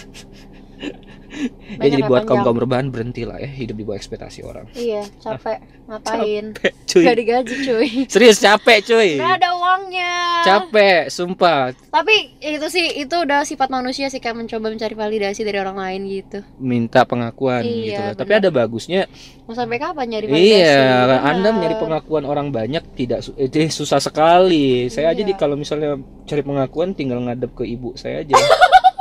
ya jadi buat kaum kaum berbahan berhenti lah ya hidup di bawah ekspektasi orang. iya capek ngapain Cuy, Gak digaji cuy serius capek cuy. Gak ada uangnya Capek, sumpah. Tapi itu sih itu udah sifat manusia sih kayak mencoba mencari validasi dari orang lain gitu. Minta pengakuan Iya, gitu loh. Tapi ada bagusnya. Mau sampai kapan nyari validasi? Iya, Benar. Anda mencari pengakuan orang banyak tidak eh, susah sekali. Saya aja Iya. di kalau misalnya cari pengakuan tinggal ngadep ke ibu saya aja.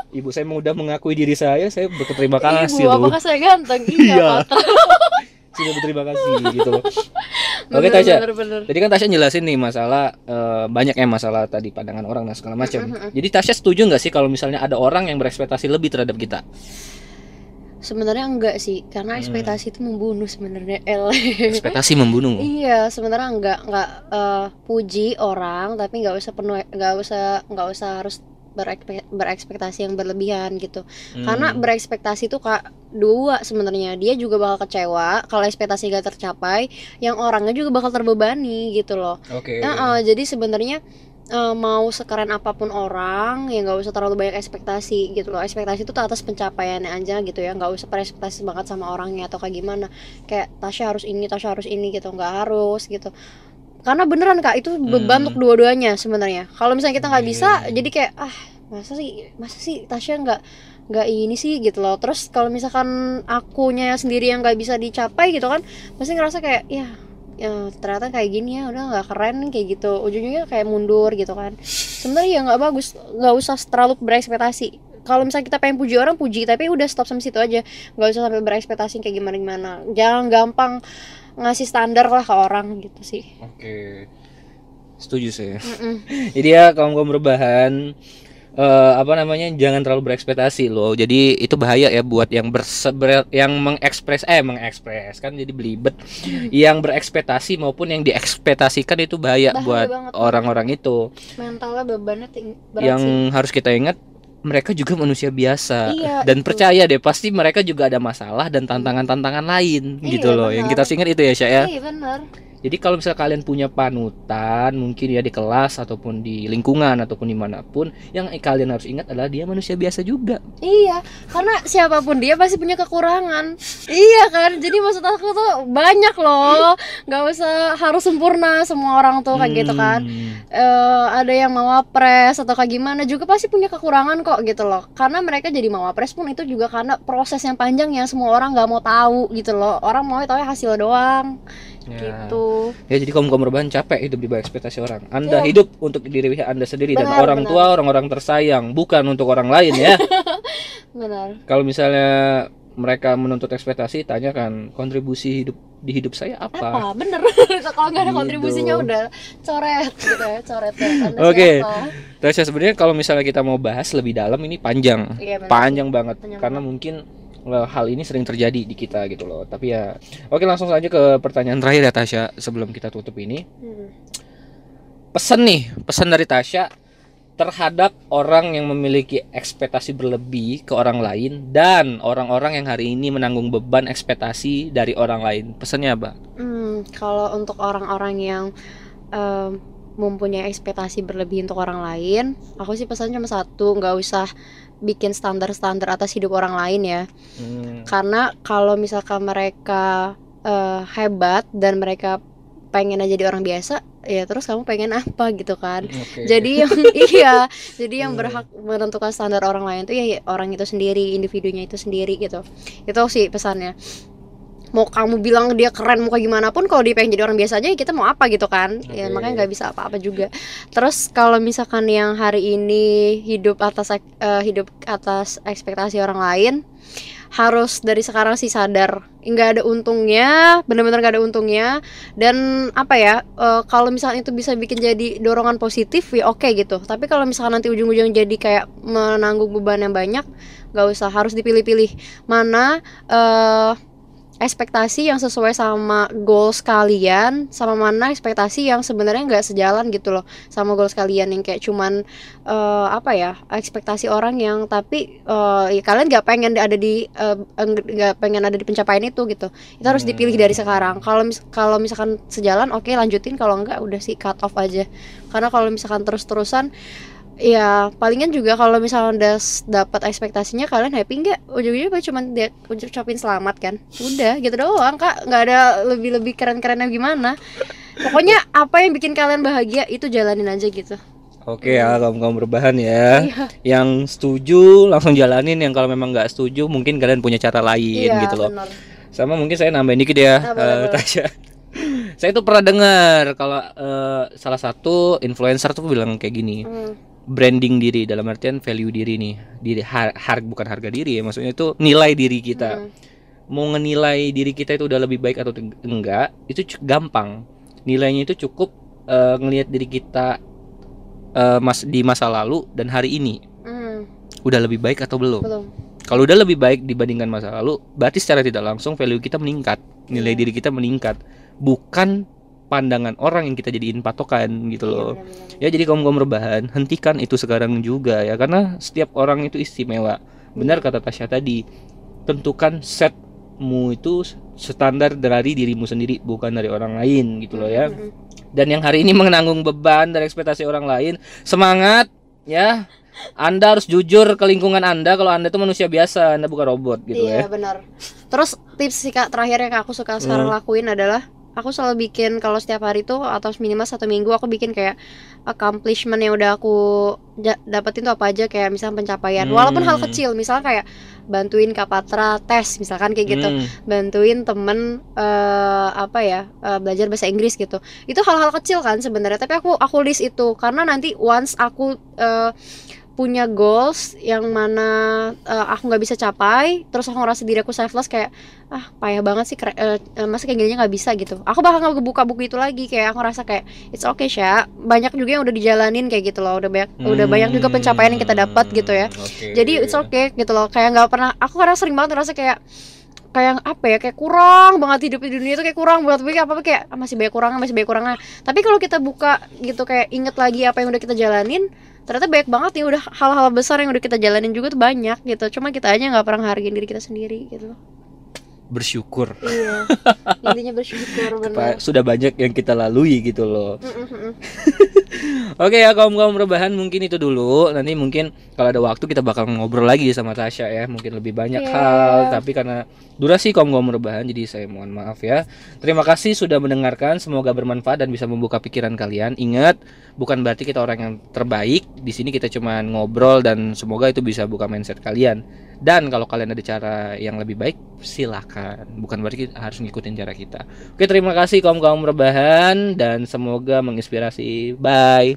Ibu saya mau udah mengakui diri saya, saya berterima kasih Ibu, loh. apakah saya ganteng? Iya. Iya. Sudah berterima kasih gitu loh. Oke Bener, Tasya. bener, bener. Tadi kan Tasya jelasin nih masalah eh, banyak ya masalah tadi pandangan orang dan segala macam. Jadi Tasya setuju nggak sih kalau misalnya ada orang yang berekspektasi lebih terhadap kita? Sebenarnya enggak sih, karena Hmm. ekspektasi itu membunuh sebenarnya. El. Ekspektasi membunuh. iya, sebenarnya enggak enggak eh, puji orang, tapi nggak usah penuh nggak usah nggak usah harus berekpe- berekspektasi yang berlebihan gitu. Karena Hmm. berekspektasi itu kak dua sebenarnya dia juga bakal kecewa kalau ekspektasi gak tercapai, yang orangnya juga bakal terbebani gitu loh. Oke. Ya, eh, jadi sebenarnya eh, mau sekeren apa pun orang ya nggak usah terlalu banyak ekspektasi gitu loh. Ekspektasi itu atas pencapaiannya aja gitu ya, nggak usah berekspektasi banget sama orangnya atau kayak gimana. Kayak Tasya harus ini, Tasya harus ini gitu, nggak harus gitu. Karena beneran kak itu beban Hmm. untuk dua-duanya sebenarnya. Kalau misalnya kita nggak Iya, bisa, iya. jadi kayak ah masa sih masa sih Tasya nggak nggak ini sih gitu loh. Terus kalau misalkan akunya sendiri yang nggak bisa dicapai gitu kan, pasti ngerasa kayak ya ya ternyata kayak gini ya udah nggak keren kayak gitu ujung-ujungnya kayak mundur gitu kan sebenarnya ya nggak bagus nggak usah terlalu berekspektasi kalau misalnya kita pengen puji orang puji tapi udah stop sampai situ aja nggak usah sampai berekspektasi kayak gimana gimana jangan gampang ngasih standar lah ke orang gitu sih Oke. Setuju saya. Mm-mm. Jadi ya kaum kaum berbahan eh, apa namanya jangan terlalu berekspektasi loh jadi itu bahaya ya buat yang berseber yang mengekspres eh mengekspres kan jadi belibet yang berekspektasi maupun yang diekspektasikan itu bahaya, Bahaya buat orang-orang itu mentalnya bebannya berat yang sih. harus kita ingat mereka juga manusia biasa Iya, dan itu. percaya deh pasti mereka juga ada masalah dan tantangan-tantangan lain Iya, gitu loh yang benar. kita harus ingat itu ya Syah ya Iya benar. Jadi kalau misalnya kalian punya panutan mungkin ya di kelas ataupun di lingkungan ataupun di mana pun yang kalian harus ingat adalah dia manusia biasa juga Iya, karena siapa pun dia pasti punya kekurangan. iya kan, jadi maksud aku tuh banyak loh, nggak usah harus sempurna semua orang tuh kayak gitu kan. Hmm. Eh, ada yang mau wapres atau kayak gimana juga pasti punya kekurangan kok gitu loh. Karena mereka jadi mau wapres pun itu juga karena proses yang panjang yang semua orang nggak mau tahu gitu loh. Orang mau tahu hasil doang Ya. gitu. Ya jadi kaum kaum rebahan capek hidup di bawah ekspektasi orang. Anda Iya. hidup untuk diri Anda sendiri dan Benar, orang benar. tua orang-orang tersayang, bukan untuk orang lain ya. Benar. Kalau misalnya mereka menuntut ekspektasi, tanyakan kontribusi hidup di hidup saya apa? Apa? Bener. Kalau nggak ada Gitu. kontribusinya udah coret gitu ya, coret ya. Oke. siapa? Terus ya sebenarnya kalau misalnya kita mau bahas lebih dalam ini panjang, Iya, benar. panjang banget Panjang karena mungkin hal ini sering terjadi di kita gitu loh. Tapi ya, oke langsung saja ke pertanyaan terakhir ya Tasya sebelum kita tutup ini. Hmm. pesan nih pesan dari Tasya terhadap orang yang memiliki ekspektasi berlebih ke orang lain dan orang-orang yang hari ini menanggung beban ekspektasi dari orang lain pesannya apa? Hmm, kalau untuk orang-orang yang em, mempunyai ekspektasi berlebih untuk orang lain, aku sih pesan cuma satu, nggak usah bikin standar-standar atas hidup orang lain ya. Hmm, Karena kalau misalkan mereka eh, hebat dan mereka pengen aja jadi orang biasa, ya terus kamu pengen apa gitu kan? oke. Jadi yang iya, jadi yang Hmm. berhak menentukan standar orang lain tuh ya ya orang itu sendiri, individunya itu sendiri gitu. Itu sih pesannya. Mau kamu bilang dia keren mau kayak gimana pun kalau dia pengen jadi orang biasa aja ya kita mau apa gitu kan. Ya Oke. makanya nggak bisa apa-apa juga. Terus kalau misalkan yang hari ini hidup atas eh, hidup atas ekspektasi orang lain harus dari sekarang sih sadar nggak ada untungnya bener-bener nggak ada untungnya dan apa ya eh, kalau misalnya itu bisa bikin jadi dorongan positif ya oke gitu tapi kalau misalkan nanti ujung-ujung jadi kayak menanggung beban yang banyak nggak usah harus dipilih-pilih mana eh ekspektasi yang sesuai sama goals kalian sama mana ekspektasi yang sebenarnya nggak sejalan gitu loh sama goals kalian yang kayak cuman eh, apa ya ekspektasi orang yang tapi eh, ya kalian nggak pengen ada di eh, nggak pengen ada di pencapaian itu gitu. Itu harus dipilih dari sekarang. Kalau mis kalau misalkan sejalan oke lanjutin. Kalau enggak udah sih cut off aja. Karena kalau misalkan terus-terusan ya palingan juga kalau misalnya udah dapat ekspektasinya kalian happy nggak ujung-ujungnya cuma dia ucapin selamat kan udah gitu doang kak nggak ada lebih-lebih keren-kerennya gimana pokoknya apa yang bikin kalian bahagia itu jalanin aja gitu Oke ya kaum kaum berbahan ya. Iya. Yang setuju langsung jalanin, yang kalau memang nggak setuju mungkin kalian punya cara lain iya gitu loh. benar Sama mungkin saya nambahin dikit ya, Ah, eh, boleh. Tasya. saya tuh pernah dengar kalau eh, salah satu influencer tuh bilang kayak gini. Hmm, branding diri dalam artian value diri nih diri har, har- bukan harga diri ya maksudnya itu nilai diri kita. Hmm, mau ngenilai diri kita itu udah lebih baik atau enggak itu gampang. Nilainya itu cukup eh, ngelihat diri kita eh, mas di masa lalu dan hari ini. Hmm, udah lebih baik atau belum? Belum. Kalau udah lebih baik dibandingkan masa lalu berarti secara tidak langsung value kita meningkat nilai Iya. diri kita meningkat. Bukan pandangan orang yang kita jadiin patokan gitu Iya, loh. Ya jadi kaum kaum rebahan hentikan itu sekarang juga ya karena setiap orang itu istimewa. Benar kata Tasya tadi. Tentukan setmu itu standar dari dirimu sendiri bukan dari orang lain gitu loh ya. Hmm, hmm, Dan yang hari ini menanggung beban dari ekspektasi orang lain, semangat ya. Anda harus jujur ke lingkungan Anda kalau Anda itu manusia biasa, Anda bukan robot gitu iya ya. benar terus tips sih kak terakhir yang aku suka sekarang Hmm. lakuin adalah aku selalu bikin kalau setiap hari tuh atau minimal satu minggu aku bikin kayak accomplishment yang udah aku dapetin tuh apa aja kayak misalnya pencapaian. Walaupun hal Hmm. kecil misalnya kayak bantuin Kapatra tes misalkan kayak gitu. Hmm, bantuin temen eh, apa ya eh, belajar bahasa Inggris gitu. Itu hal-hal kecil kan sebenarnya tapi aku aku list itu. Karena nanti once aku eh, punya goals yang mana uh, aku nggak bisa capai terus aku ngerasa diri aku selfless kayak ah payah banget sih uh, masa kayak gini nggak bisa gitu. Aku bakal nggak buka buku itu lagi kayak aku ngerasa kayak it's okay sih banyak juga yang udah dijalanin kayak gitu loh udah banyak hmm, udah banyak juga pencapaian yang kita dapat gitu ya. Okay. jadi it's okay gitu loh kayak nggak pernah aku karena sering banget ngerasa kayak kayak apa ya kayak kurang banget hidup di dunia itu kayak kurang banget tapi apa apa kayak ah, masih banyak kurangnya masih banyak kurangnya. Tapi kalau kita buka gitu kayak inget lagi apa yang udah kita jalanin ternyata banyak banget ya udah hal-hal besar yang udah kita jalanin juga tuh banyak gitu. Cuma kita aja nggak pernah hargain diri kita sendiri gitu bersyukur. Iya. Intinya bersyukur benar sudah banyak yang kita lalui gitu loh. Oke ya kaum kaum rebahan mungkin itu dulu. Nanti mungkin kalau ada waktu kita bakal ngobrol lagi sama Tasya ya. Mungkin lebih banyak yeah. hal. Tapi karena durasi kaum kaum rebahan jadi saya mohon maaf ya. Terima kasih sudah mendengarkan. Semoga bermanfaat dan bisa membuka pikiran kalian. Ingat bukan berarti kita orang yang terbaik. Di sini kita cuma ngobrol dan semoga itu bisa buka mindset kalian dan kalau kalian ada cara yang lebih baik silakan. Bukan berarti kita harus ngikutin cara kita. Oke terima kasih kaum kaum rebahan dan semoga menginspirasi. Bye